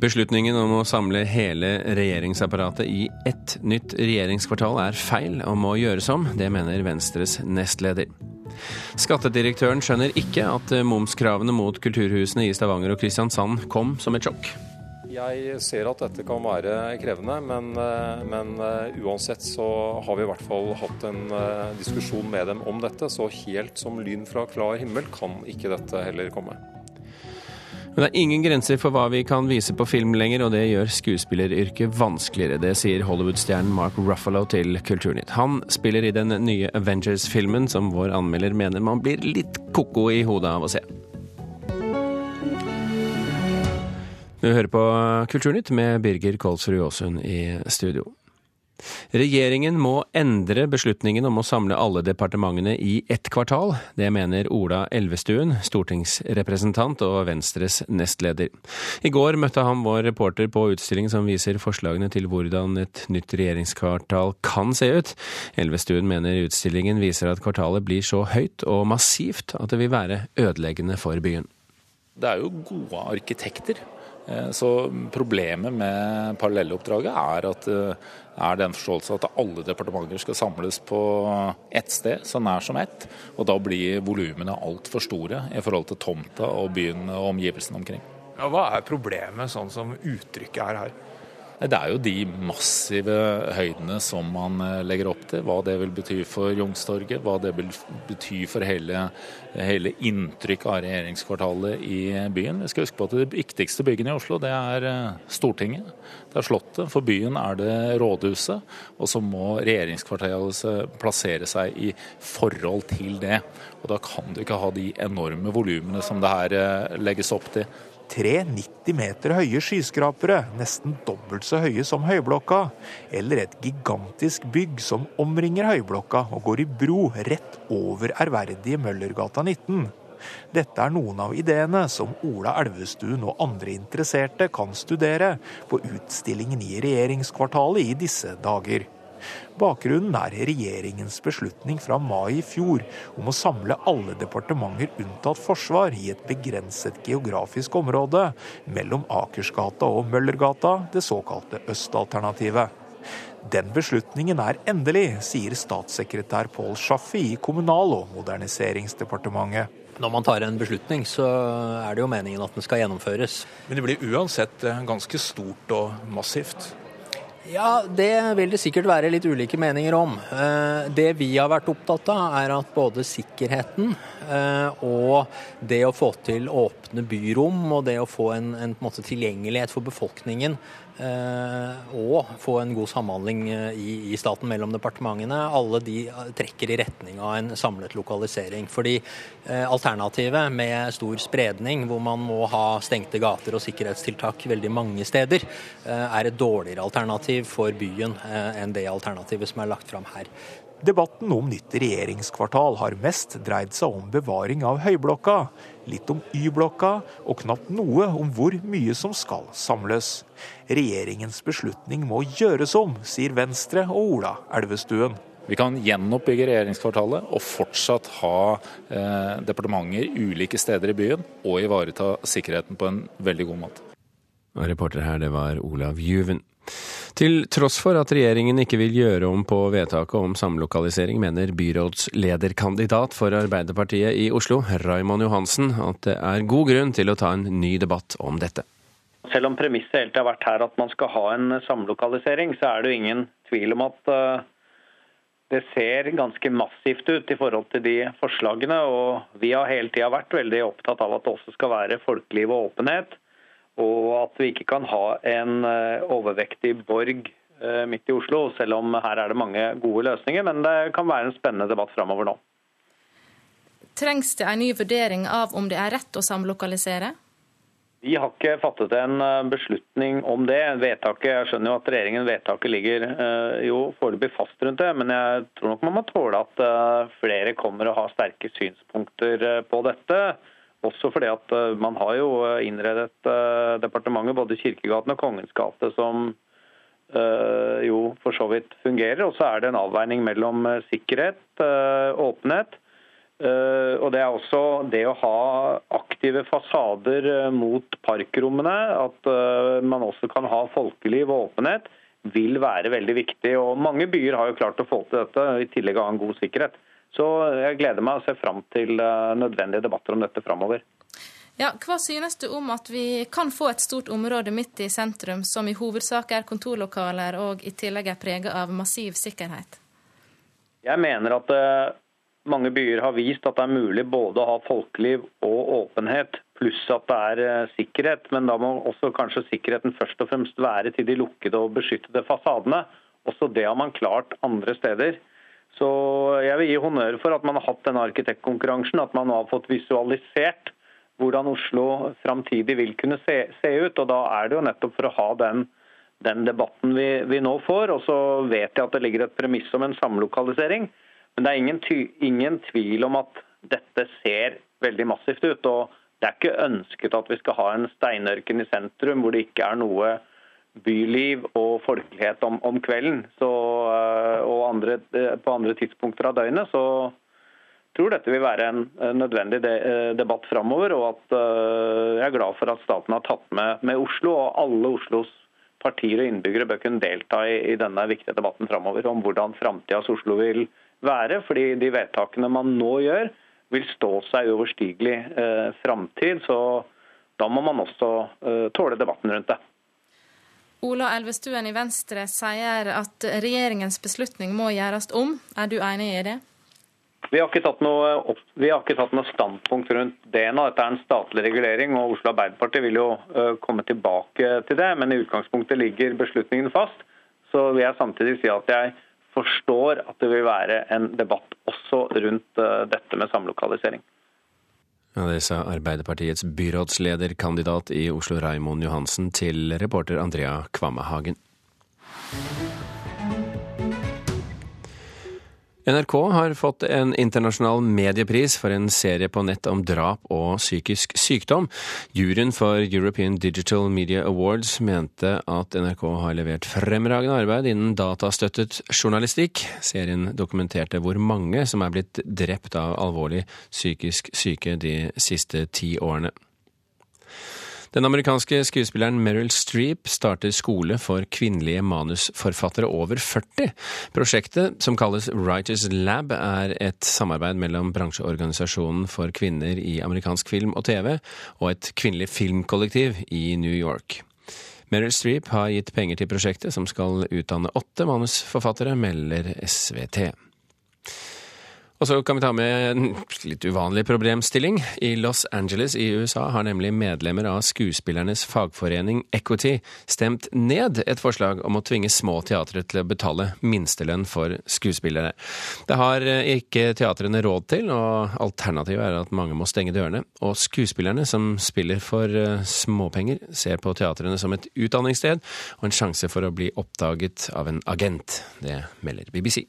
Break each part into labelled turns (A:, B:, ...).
A: Beslutningen om å samle hele regjeringsapparatet i ett nytt regjeringskvartal er feil og må gjøres om. Det mener Venstres nestleder. Skattedirektøren skjønner ikke at momskravene mot kulturhusene i Stavanger og Kristiansand kom som et sjokk.
B: Jeg ser at dette kan være krevende, men, men, uansett så har vi i hvert fall hatt en diskusjon med dem om dette. Så helt som lyn fra klar himmel kan ikke dette heller komme.
A: Men det er ingen grenser for hva vi kan vise på film lenger, og det gjør skuespilleryrket vanskeligere. Det sier Hollywood-stjernen Mark Ruffalo til Kulturnytt. Han spiller i den nye Avengers-filmen, som vår anmelder mener man blir litt ko-ko i hodet av å se. Du hører på Kulturnytt med Birger Kolsrud Aasund i studio. Regjeringen må endre beslutningen om å samle alle departementene i ett kvartal. Det mener Ola Elvestuen, stortingsrepresentant og Venstres nestleder. I går møtte han vår reporter på utstilling som viser forslagene til hvordan et nytt regjeringskvartal kan se ut. Elvestuen mener utstillingen viser at kvartalet blir så høyt og massivt at det vil være ødeleggende for byen.
C: Det er jo gode arkitekter. Så problemet med parallelloppdraget er at det er den forståelse at alle departementer skal samles på ett sted, så nær som ett. Og da blir volumene altfor store i forhold til tomta og byen og omgivelsene omkring.
D: Ja, hva er problemet sånn som uttrykket er her?
C: Det er jo de massive høydene som man legger opp til. Hva det vil bety for Youngstorget, hva det vil bety for hele, hele inntrykket av regjeringskvartalet i byen. Vi skal huske på at Det viktigste byggene i Oslo det er Stortinget, det er Slottet. For byen er det Rådhuset. Og så må regjeringskvartalet plassere seg i forhold til det. Og Da kan du ikke ha de enorme volumene som det her legges opp til
E: tre 90 meter høye skyskrapere, nesten dobbelt så høye som Høyblokka, eller et gigantisk bygg som omringer Høyblokka og går i bro rett over ærverdige Møllergata 19. Dette er noen av ideene som Ola Elvestuen og andre interesserte kan studere på utstillingen i regjeringskvartalet i disse dager. Bakgrunnen er regjeringens beslutning fra mai i fjor om å samle alle departementer unntatt forsvar i et begrenset geografisk område mellom Akersgata og Møllergata, det såkalte østalternativet. Den beslutningen er endelig, sier statssekretær Pål Schaffi i Kommunal- og moderniseringsdepartementet.
F: Når man tar en beslutning, så er det jo meningen at den skal gjennomføres.
D: Men det blir uansett ganske stort og massivt?
F: Ja, det vil det sikkert være litt ulike meninger om. Det vi har vært opptatt av, er at både sikkerheten og det å få til åpne byrom og det å få en, en, en tilgjengelighet for befolkningen og få en god samhandling i, i, staten mellom departementene, alle de trekker i retning av en samlet lokalisering. Fordi alternativet med stor spredning, hvor man må ha stengte gater og sikkerhetstiltak veldig mange steder, er et dårligere alternativ for byen enn det alternativet som er lagt fram her.
E: Debatten om nytt regjeringskvartal har mest dreid seg om bevaring av Høyblokka, litt om Y-blokka og knapt noe om hvor mye som skal samles. Regjeringens beslutning må gjøres om, sier Venstre og Ola Elvestuen.
C: Vi kan gjenoppbygge regjeringskvartalet og fortsatt ha eh, departementer ulike steder i byen, og ivareta sikkerheten på en veldig god måte.
A: Reporter her, det var Olav Juven. Til tross for at regjeringen ikke vil gjøre om på vedtaket om samlokalisering, mener byrådslederkandidat for Arbeiderpartiet i Oslo, Raymond Johansen, at det er god grunn til å ta en ny debatt om dette.
G: Selv om premisset helt har vært her at man skal ha en samlokalisering, så er det jo ingen tvil om at det ser ganske massivt ut i forhold til de forslagene. Og vi har hele tida vært veldig opptatt av at det også skal være folkeliv og åpenhet. Og at vi ikke kan ha en overvektig borg midt i Oslo, selv om her er det mange gode løsninger. Men det kan være en spennende debatt framover nå.
H: Trengs det en ny vurdering av om det er rett å samlokalisere?
G: Vi har ikke fattet en beslutning om det. Vedtaket, jeg skjønner jo at regjeringen vedtaket ligger jo foreløpig fast rundt det, men jeg tror nok man må tåle at flere kommer og har sterke synspunkter på dette. Også fordi at man har jo innredet departementet både Kirkegaten og Kongens gate som jo for så vidt fungerer. Og så er det en avveining mellom sikkerhet, åpenhet Eh, og Det er også det å ha aktive fasader eh, mot parkrommene, at man også kan ha folkeliv og åpenhet, vil være veldig viktig. Og Mange byer har jo klart å få til dette, i tillegg av en god sikkerhet. Så jeg gleder meg og ser fram til nødvendige debatter om dette framover.
H: Ja, hva synes du om at vi kan få et stort område midt i sentrum, som i hovedsak er kontorlokaler og i tillegg er preget av massiv sikkerhet?
G: Jeg mener at uh, mange byer har vist at det er mulig både å ha folkeliv og åpenhet, pluss at det er uh, sikkerhet. Men da må også kanskje sikkerheten først og fremst være til de lukkede og beskyttede fasadene. Også det har man klart andre steder. Så jeg vil gi honnør for at man har hatt denne arkitektkonkurransen, at man har fått visualisert hvordan Oslo framtidig vil kunne se, se, ut. og Da er det jo nettopp for å ha den, den debatten vi, vi, nå får. og Så vet jeg at det ligger et premiss om en samlokalisering. Men det er ingen, ty, ingen tvil om at dette ser veldig massivt ut. og Det er ikke ønsket at vi skal ha en steinørken i sentrum hvor det ikke er noe byliv og folkelighet om, om kvelden. Så, og andre, på andre tidspunkter av døgnet. så tror dette vil være en nødvendig eh, debatt framover. Og at eh, jeg er glad for at staten har tatt med, med Oslo, og alle Oslos partier og innbyggere bør kunne delta i, i denne viktige debatten framover om hvordan framtidas Oslo vil være. Fordi de vedtakene man nå gjør, vil stå seg uoverstigelig eh, framtid. Så da må man også eh, tåle debatten rundt det.
H: Ola Elvestuen i Venstre sier at regjeringens beslutning må gjøres om. Er du enig i det?
G: Vi har, ikke tatt noe, har ikke tatt noe standpunkt rundt det nå. Dette er en statlig regulering, og Oslo Arbeiderparti vil jo komme tilbake til det. Men i utgangspunktet ligger beslutningen fast. Så vil jeg samtidig si at jeg forstår at det vil være en debatt også rundt dette med samlokalisering.
I: Ja, det sa Arbeiderpartiets byrådslederkandidat i Oslo Raimond Johansen til reporter Andrea Kvammehagen. NRK har fått en internasjonal mediepris for en serie på nett om drap og psykisk sykdom. Juryen for European Digital Media Awards mente at NRK har levert fremragende arbeid innen datastøttet journalistikk. Serien dokumenterte hvor mange som er blitt drept av alvorlig psykisk syke de siste ti årene. Den amerikanske skuespilleren Meryl Streep starter skole for kvinnelige manusforfattere over 40. Prosjektet, som kalles Writers Lab, er et samarbeid mellom bransjeorganisasjonen for kvinner i amerikansk film og TV og et kvinnelig filmkollektiv i New York. Meryl Streep har gitt penger til prosjektet, som skal utdanne åtte manusforfattere, melder SVT. Og så kan vi ta med en litt uvanlig problemstilling. I Los Angeles i USA har nemlig medlemmer av skuespillernes fagforening Equity stemt ned et forslag om å tvinge små teatre til å betale minstelønn for skuespillere. Det har eh, ikke teatrene råd til, og alternativet er at mange må stenge dørene. Og skuespillerne som spiller for eh, småpenger, ser på teatrene som et utdanningssted og en sjanse for å bli oppdaget av en agent. Det melder BBC.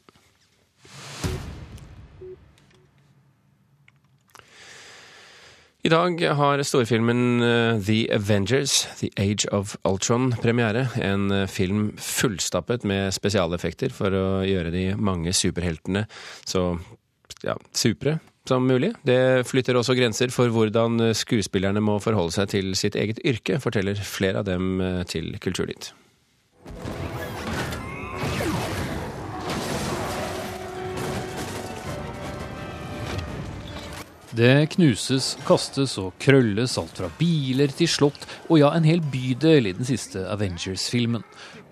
I: I dag har storfilmen eh, The Avengers, The Age of Ultron, premiere. En eh, film fullstappet med spesialeffekter for å gjøre de mange superheltene så ja, supre som mulig. Det flytter også grenser for hvordan skuespillerne må forholde seg til sitt eget yrke, forteller flere av dem eh, til Kulturnytt.
J: Det knuses, kastes og krølles alt fra biler til slott, og ja, en hel bydel i den siste Avengers-filmen.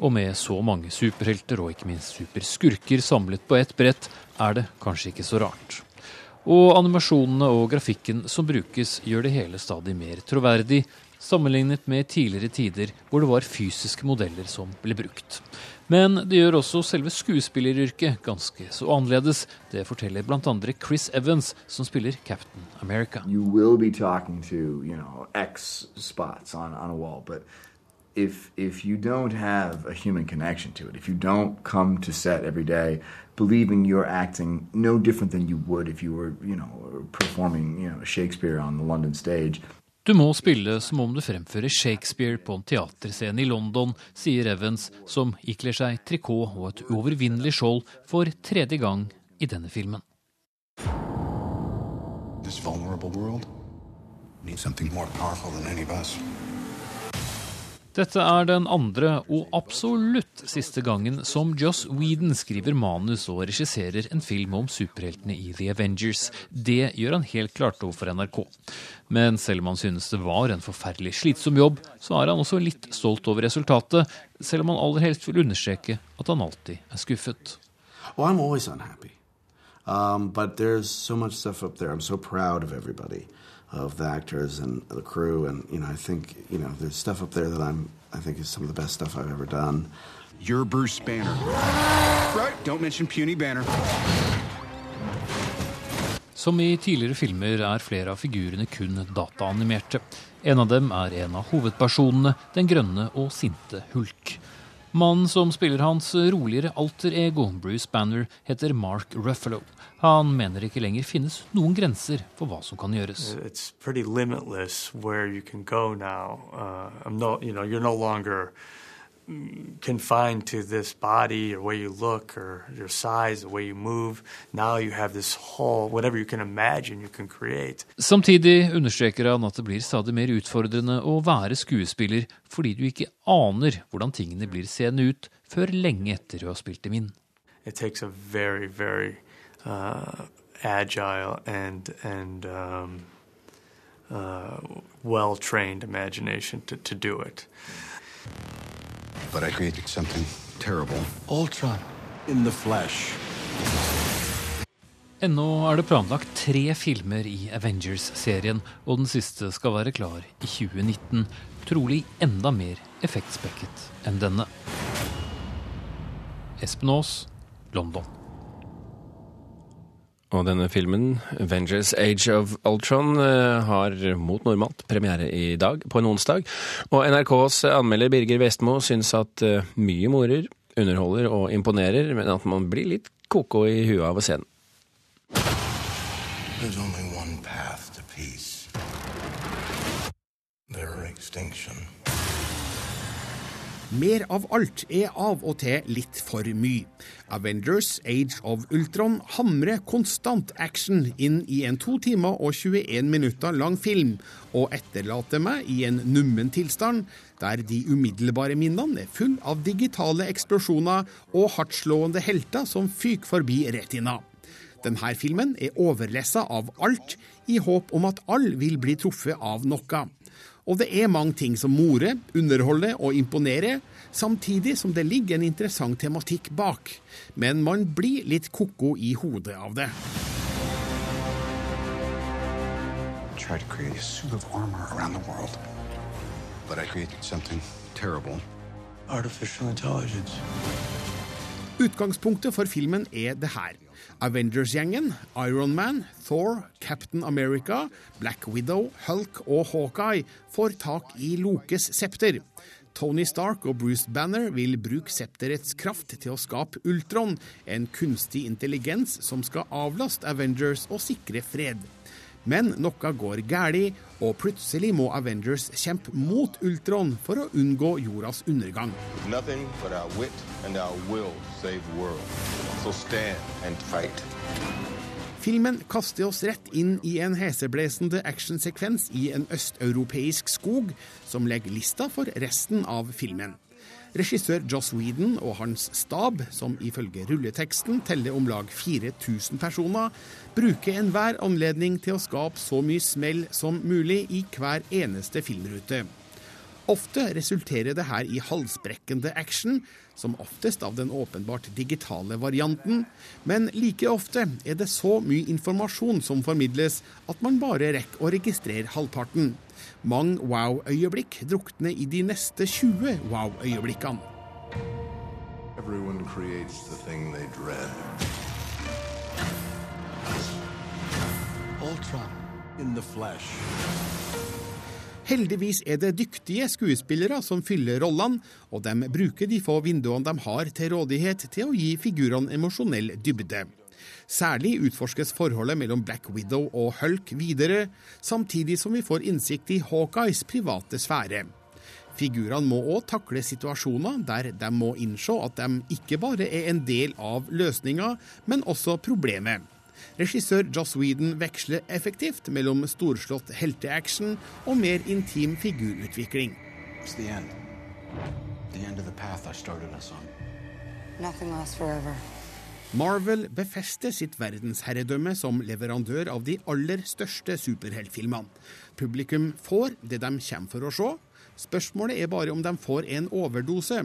J: Og med så mange superhelter og ikke minst superskurker samlet på ett brett, er det kanskje ikke så rart. Og animasjonene og grafikken som brukes, gjør det hele stadig mer troverdig, sammenlignet med tidligere tider hvor det var fysiske modeller som ble brukt. Men det gjør også selve skuespilleryrket ganske så annerledes. Det forteller bl.a. Chris Evans, som spiller Captain America. To, you know, X spots on, on a wall, but if if you don't have a human connection to it, if you don't come to set every day believing you're acting no different than you would if you were, you know, performing, you know, Shakespeare on the London stage, du må spille som om du fremfører Shakespeare på en teaterscene i London, sier Evans, som ikler seg trikot og et uovervinnelig skjold for tredje gang i denne filmen.
K: this vulnerable world need something more powerful than any of us.
J: Dette er den andre og absolutt siste gangen som Joss Whedon skriver manus og regisserer en film om superheltene i The Avengers. Det gjør han helt klart overfor NRK. Men selv om han synes det var en forferdelig slitsom jobb, så er han også litt stolt over resultatet, selv om han aller helst vil understreke at han alltid er skuffet.
L: Well, I'm always unhappy. Um, but there's so much stuff up there. I'm so proud of everybody. Of the actors and the crew, and you know, I think you know, there's stuff up there that I'm, I think is some of the best stuff I've ever done.
K: You're Bruce Banner. Right? Don't mention puny Banner.
J: Som i tidligere filmer er flere av figurene kun dataanimerte. En av dem er en av hovedpersonene, den grønne og sinte hulk. Mannen som spiller hans roligere alter ego, Bruce Banner, heter Mark Ruffalo. Han mener ikke lenger finnes noen grenser for hva som kan gjøres.
M: Uh, not, you know, you're no longer confined to this body or way you look or your size, the way you move. Now you have this whole, whatever you can imagine, you can create.
J: Samtidig understreker han at det blir stadig mer utfordrende å være skuespiller fordi du ikke aner hvordan tingene blir seende ut før lenge etter å ha spilt dem inn.
M: It takes a very, very uh, agile and and um, uh, well trained imagination to, to do it.
K: But I created something terrible.
L: Ultron in the flesh.
J: Ennå er det planlagt tre filmer i Avengers-serien, og den siste skal være klar i 2019. Trolig enda mer effektspekket enn denne. Espen Aas, London.
A: Og denne filmen, 'Avengers Age of Ultron', eh, har mot normalt premiere i dag, på en onsdag. Og NRKs anmelder Birger Vestmo syns at eh, mye morer, underholder og imponerer, men at man blir litt koko i huet av å se den. There's only one path to peace.
N: Their extinction. Mer av alt er av og til litt for mye. Avengers Age of Ultron hamrer konstant action inn i en to timer og 21 minutter lang film, og etterlater meg i en nummen tilstand der de umiddelbare minnene er full av digitale eksplosjoner og hardtslående helter som fyker forbi retina. Denne filmen er overlessa av alt, i håp om at alle vil bli truffet av noe. Og det er mange ting som morer, underholder og imponerer, samtidig som det ligger en interessant tematikk bak. Men man blir litt ko-ko i hodet av det.
K: Tried to create a suit of armor around the world, but I created something terrible.
N: Artificial intelligence. Utgangspunktet for filmen er det her. Avengers-gjengen, Iron Man, Thor, Captain America, Black Widow, Hulk og Hawkeye får tak i Lokes septer. Tony Stark og Bruce Banner vil bruke septerets kraft til å skape Ultron, en kunstig intelligens som skal avlaste Avengers og sikre fred. Men noe går galt, og plutselig må Avengers kjempe mot Ultron for å unngå jordas undergang. Filmen kaster oss rett inn i en heseblesende actionsekvens i en østeuropeisk skog, som legger lista for resten av filmen. Regissør Joss Whedon og hans stab, som ifølge rulleteksten teller om lag 4000 personer, bruker enhver anledning til å skape så mye smell som mulig i hver eneste filmrute. Ofte resulterer det her i halsbrekkende action, som oftest av den åpenbart digitale varianten, men like ofte er det så mye informasjon som formidles at man bare rekker å registrere halvparten. Mange wow-øyeblikk drukner i de neste 20 wow-øyeblikkene. Heldigvis er det dyktige skuespillere som fyller rollene, og de bruker de få vinduene de har til rådighet til å gi figurene emosjonell dybde. Særlig utforskes forholdet mellom Black Widow og Hulk videre, samtidig som vi får innsikt i Hawkeyes private sfære. Figurene må òg takle situasjoner der de må innse at de ikke bare er en del av løsninga, men også problemet. Regissør Joss Whedon veksler effektivt mellom storslått helteaction og mer intim figurutvikling. Marvel befester sitt verdensherredømme som leverandør av de aller største superheltfilmene. Publikum får det de kommer for å se. Spørsmålet er bare om de får en overdose.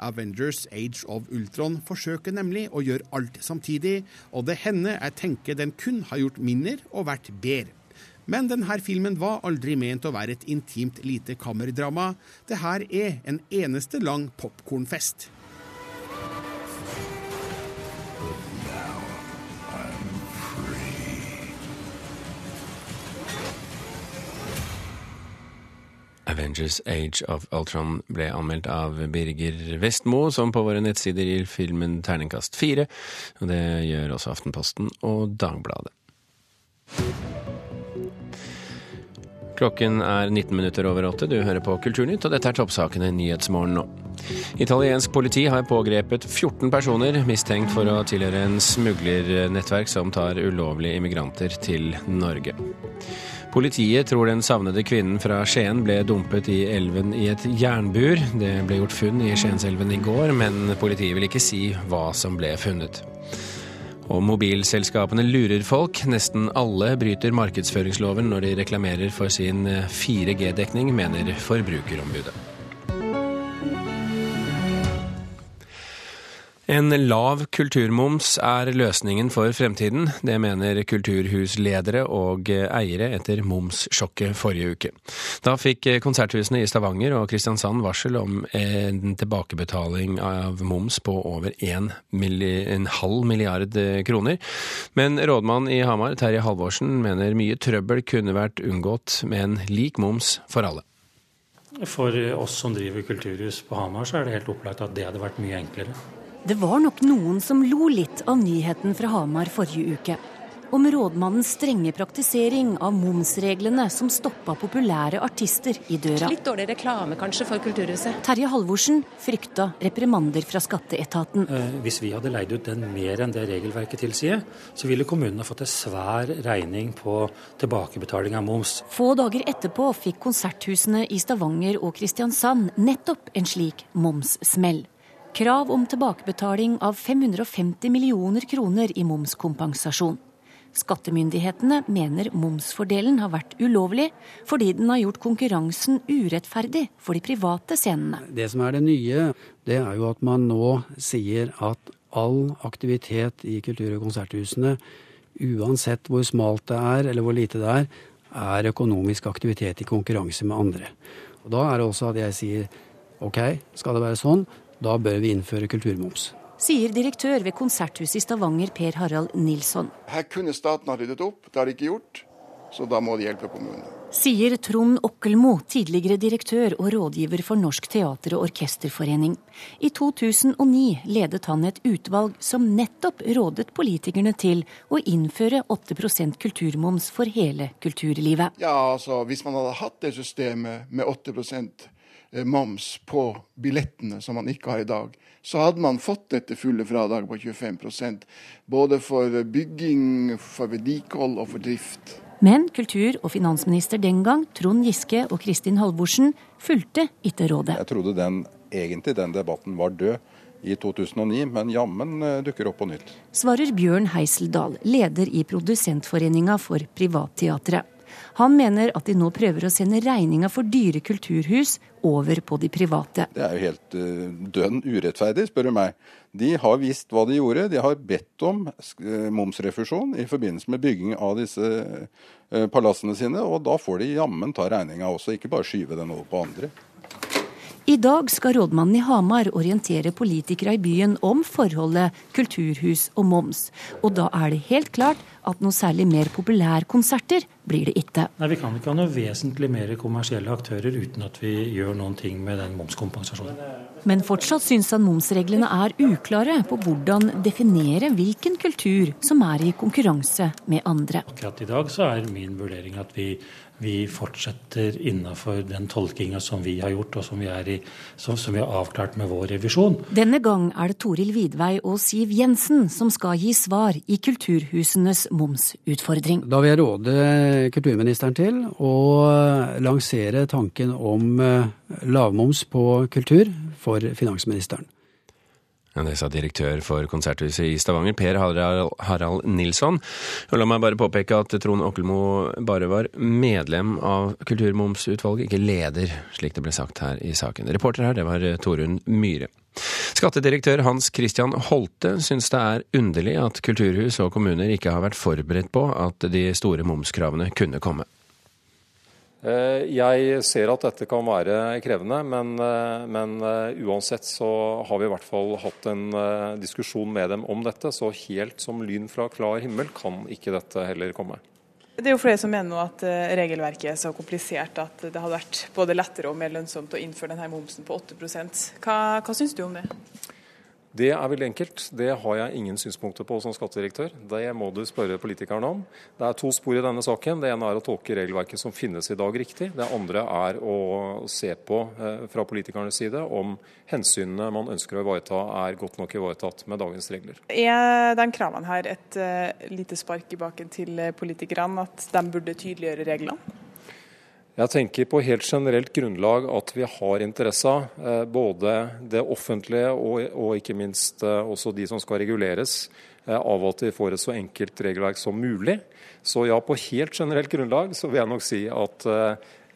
N: Avengers Age of Ultron forsøker nemlig å gjøre alt samtidig, og det hender jeg tenker den kun har gjort mindre og vært bedre. Men denne filmen var aldri ment å være et intimt lite kammerdrama. Det her er en eneste lang popkornfest.
A: Avengers Age of Ultron ble anmeldt av Birger Vestmo, som på våre nettsider gir filmen terningkast fire. Det gjør også Aftenposten og Dagbladet. Klokken er 19 minutter over åtte. Du hører på Kulturnytt, og dette er toppsakene i Nyhetsmorgen nå. Italiensk politi har pågrepet 14 personer mistenkt for å tilhøre en smuglernettverk som tar ulovlige immigranter til Norge. Politiet tror den savnede kvinnen fra Skien ble dumpet i elven i et jernbur. Det ble gjort funn i Skienselven i går, men politiet vil ikke si hva som ble funnet. Og mobilselskapene lurer folk. Nesten alle bryter markedsføringsloven når de reklamerer for sin 4G-dekning, mener Forbrukerombudet. En lav kulturmoms er løsningen for fremtiden. Det mener kulturhusledere og eiere etter momssjokket forrige uke. Da fikk konserthusene i Stavanger og Kristiansand varsel om en tilbakebetaling av moms på over en, en halv milliard kroner. Men rådmann i Hamar, Terje Halvorsen, mener mye trøbbel kunne vært unngått med en lik moms for alle.
O: For oss som driver kulturhus på Hamar, så er det helt opplagt at det hadde vært mye enklere.
P: Det var nok noen som lo litt av nyheten fra Hamar forrige uke. Om rådmannens strenge praktisering av momsreglene som stoppa populære artister i døra.
Q: Litt dårlig reklame kanskje for Kulturhuset.
P: Terje Halvorsen frykta reprimander fra skatteetaten.
O: Eh, hvis vi hadde leid ut den mer enn det regelverket tilsier, så ville kommunene fått en svær regning på tilbakebetaling av moms.
P: Få dager etterpå fikk konserthusene i Stavanger og Kristiansand nettopp en slik momssmell. Krav om tilbakebetaling av 550 millioner kroner i momskompensasjon. Skattemyndighetene mener momsfordelen har vært ulovlig, fordi den har gjort konkurransen urettferdig for de private scenene.
R: Det som er det nye, det er jo at man nå sier at all aktivitet i kultur- og konserthusene, uansett hvor smalt det er eller hvor lite det er, er økonomisk aktivitet i konkurranse med andre. Og Da er det også at jeg sier ok, skal det være sånn, da bør vi innføre kulturmoms
P: sier direktør ved Konserthuset i Stavanger, Per Harald Nilsson.
S: Her kunne staten ha ryddet opp, det har de ikke gjort. Så da må de hjelpe kommunene.
P: Sier Trond Okkelmo, tidligere direktør og rådgiver for Norsk teater- og orkesterforening. I 2009 ledet han et utvalg som nettopp rådet politikerne til å innføre 8% kulturmoms for hele kulturlivet.
S: Ja, altså Hvis man hadde hatt det systemet med 8 Eh, moms på billettene, som man ikke har i dag, så hadde man fått dette fulle fradraget på 25% både for bygging, for vedlikehold og for drift.
P: Men kultur- og finansminister den gang, Trond Giske og Kristin Halvorsen, fulgte ikke rådet.
T: Jeg trodde den, egentlig den debatten var død i 2009, men jammen eh, dukker opp på nytt.
P: Svarer Bjørn Heiseldal, leder i Produsentforeninga for Privatteatret. Han mener at de nå prøver å sende regninga for dyre kulturhus over på de private.
T: Det er jo helt uh, dønn urettferdig, spør du meg. De har visst hva de gjorde. De har bedt om uh, momsrefusjon i forbindelse med bygging av disse uh, palassene sine, og da får de jammen ta regninga også, ikke bare skyve den over på andre.
P: I dag skal rådmannen i Hamar orientere politikere i byen om forholdet kulturhus og moms. Og da er det helt klart at noe særlig mer populærkonserter blir det ikke.
O: Nei, Vi kan ikke ha noe vesentlig mer kommersielle aktører uten at vi gjør noen ting med den momskompensasjonen.
P: Men fortsatt syns han momsreglene er uklare på hvordan definere hvilken kultur som er i konkurranse med andre.
O: Akkurat i dag så er min vurdering at vi vi fortsetter innenfor den tolkinga som vi har gjort, og som vi, i, som, som vi, har avklart med vår revisjon.
P: Denne gang er det Toril Vidvei og Siv Jensen som skal gi svar i kulturhusenes momsutfordring.
R: Da vil jeg råde kulturministeren til å lansere tanken om eh, lavmoms på kultur for finansministeren.
A: Det sa direktør for Konserthuset i Stavanger, Per Harald Nilsson. Og la meg bare påpeke at Trond Okkelmo bare var medlem av Kulturmomsutvalget, ikke leder, slik det ble sagt her i saken. Reporter her, det var Torunn Myhre. Skattedirektør Hans Christian Holte syns det er underlig at kulturhus og kommuner ikke har vært forberedt på at de store momskravene kunne komme.
B: Eh, jeg ser at dette kan være krevende, men, eh, men, eh, uansett så har vi i hvert fall hatt en diskusjon med dem om dette. Så helt som lyn fra klar himmel kan ikke dette heller komme.
U: Det er jo flere som mener nå at regelverket er så komplisert at det hadde vært både lettere og mer lønnsomt å innføre denne momsen på 8 Hva, hva syns du om det?
B: Det er veldig enkelt. Det har jeg ingen synspunkter på som skattedirektør. Det må du spørre politikerne om. Det er to spor i denne saken. Det ene er å tolke regelverket som finnes i dag riktig. Det andre er å se på eh, fra politikernes side om hensynene man ønsker å ivareta er godt nok ivaretatt med dagens regler.
U: Er den kravene her et uh, lite spark i baken til politikerne, at de burde tydeliggjøre reglene?
B: Jeg tenker på helt generelt grunnlag at vi har interesse av eh, både det offentlige og, og ikke minst eh, også de som skal reguleres, eh, av at vi får et så enkelt regelverk som mulig. Så ja, på helt generelt grunnlag så vil jeg nok si at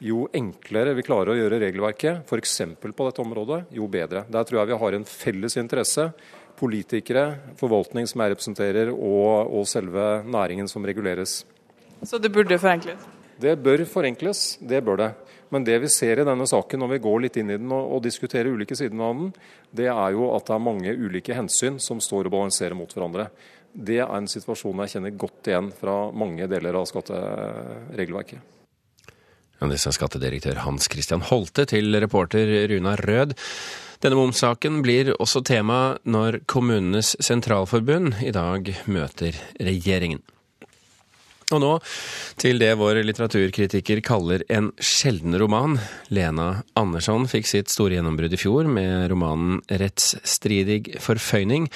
B: jo enklere vi klarer å gjøre regelverket, f.eks. på dette området, jo bedre. Der tror jeg vi har en felles interesse. Politikere, forvaltning som jeg representerer, og, og selve næringen som reguleres.
U: Så det burde forenkles?
B: Det bør forenkles, det bør det. Men det vi ser i denne saken når vi går litt inn i den og, diskuterer ulike sider av den, det er jo at det er mange ulike hensyn som står og balanserer mot hverandre. Det er en situasjon jeg kjenner godt igjen fra mange deler av skatteregelverket.
A: Ja, det sa skattedirektør Hans Christian Holte til reporter Runa Rød. Denne momssaken blir også tema når Kommunenes Sentralforbund i dag møter regjeringen. Og nå til det vår litteraturkritiker kaller en sjelden roman. Lena Andersson fikk sitt store gjennombrudd i fjor med romanen 'Rettsstridig forføyning'.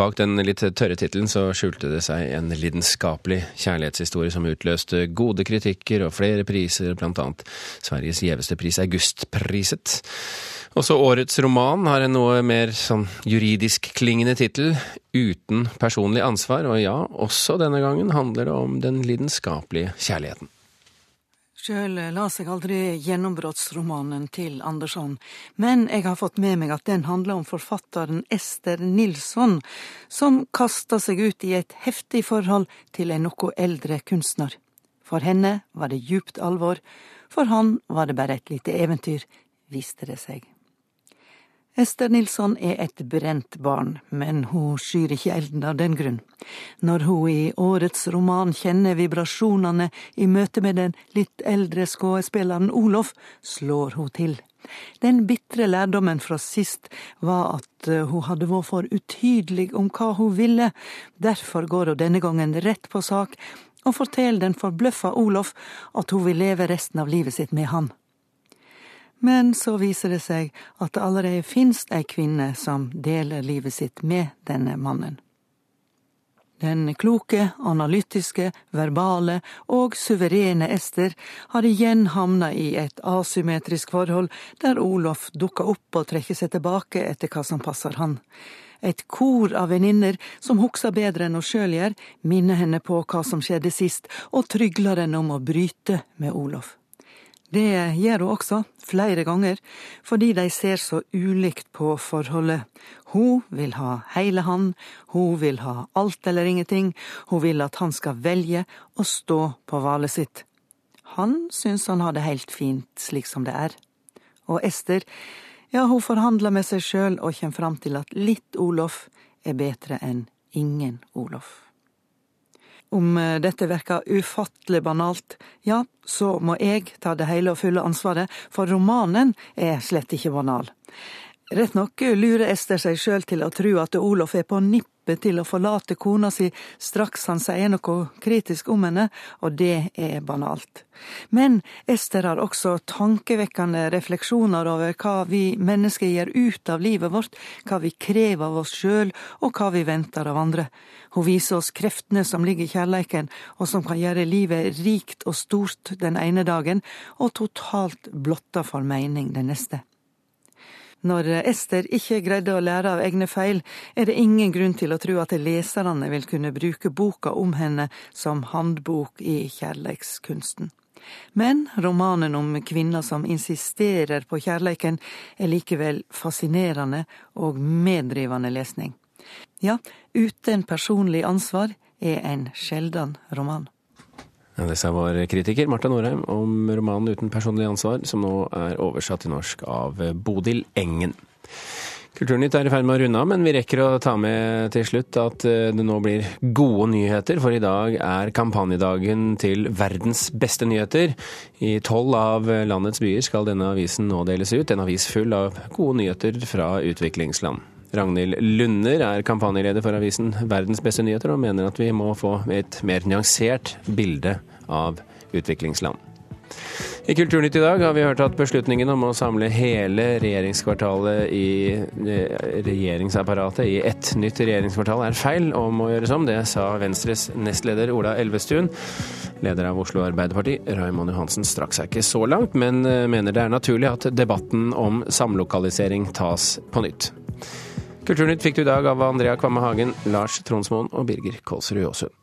A: Bak den litt tørre tittelen så skjulte det seg en lidenskapelig kjærlighetshistorie som utløste gode kritikker og flere priser, blant annet Sveriges gjeveste pris, Augustpriset. Også årets roman har en noe mer sånn juridisk klingende tittel, 'Uten personlig ansvar', og ja, også denne gangen handler det om den lidenskapelige kjærligheten.
V: Sjøl las jeg aldri gjennombruddsromanen til Andersson, men jeg har fått med meg at den handler om forfatteren Ester Nilsson, som kasta seg ut i et heftig forhold til en noe eldre kunstner. For henne var det djupt alvor, for han var det bare et lite eventyr, viste det seg. Ester Nilsson er et brent barn, men hun skyr ikke elden av den grunn. Når hun i årets roman kjenner vibrasjonene i møte med den litt eldre skuespilleren Olof, slår hun til. Den bitre lærdommen fra sist var at eh, hun hadde vært for utydelig om hva hun ville, derfor går hun denne gangen rett på sak og forteller den forbløffa Olof at hun vil leve resten av livet sitt med han. Men så viser det seg at det allerede finnes ei kvinne som deler livet sitt med denne mannen. Den kloke, analytiske, verbale og suverene Ester har igjen havna i et asymmetrisk forhold, der Olof dukker opp og trekker seg tilbake etter hva som passer han. Et kor av venninner som husker bedre enn hun sjøl gjør, minner henne på hva som skjedde sist, og trygler henne om å bryte med Olof. Det gjør hun også, flere ganger, fordi de ser så ulikt på forholdet. Hun vil ha hele han, hun vil ha alt eller ingenting, hun vil at han skal velge å stå på valet sitt. Han syns han har det helt fint slik som det er. Og Ester, ja, hun forhandler med seg sjøl og kommer fram til at litt Olof er bedre enn ingen Olof. Om eh, dette virker ufattelig banalt, ja, så må jeg ta det hele og fulle ansvaret, for romanen er slett ikke banal. Rett nok lurer Ester seg sjøl til å tro at Olof er på nippet motet til å forlate kona si straks han sier noe kritisk om henne, og det er banalt. Men Ester har også tankevekkende refleksjoner over hva vi mennesker gjør ut av livet vårt, hva vi krever av oss sjøl, og hva vi venter av andre. Hun viser oss kreftene som ligger i kjærleiken, og som kan gjøre livet rikt og stort den ene dagen, og totalt blotta for mening den neste. Når Ester ikke greide å lære av egne feil, er det ingen grunn til å tro at leserne vil kunne bruke boka om henne som handbok i kjærleikskunsten. Men romanen om kvinner som insisterer på kjærleiken, er likevel fascinerende og meddrivende lesning. Ja, uten personlig ansvar er en sjelden roman.
A: Det sa vår kritiker Marta Norheim om romanen 'Uten personlig ansvar', som nå er oversatt til norsk av Bodil Engen. Kulturnytt er i ferd med å runde av, men vi rekker å ta med til slutt at eh, det nå blir gode nyheter, for i dag er kampanjedagen til verdens beste nyheter. I tolv av landets byer skal denne avisen nå deles ut, en avis full av gode nyheter fra utviklingsland. Ragnhild Lunder er kampanjeleder for avisen Verdens beste nyheter, og mener at vi må få et mer nyansert bilde av utviklingsland. I Kulturnytt i dag har vi hørt at beslutningen om å samle hele regjeringskvartalet i regjeringsapparatet i ett nytt regjeringskvartal er feil og må gjøres om. Det sa Venstres nestleder Ola Elvestuen. Leder av Oslo Arbeiderparti, Raymond Johansen, strakk seg ikke så langt, men mener det er naturlig at debatten om samlokalisering tas på nytt. Kulturnytt fikk du i dag av Andrea Kvamme Hagen, Lars Tronsmoen og Birger Kålsrud Jåsund.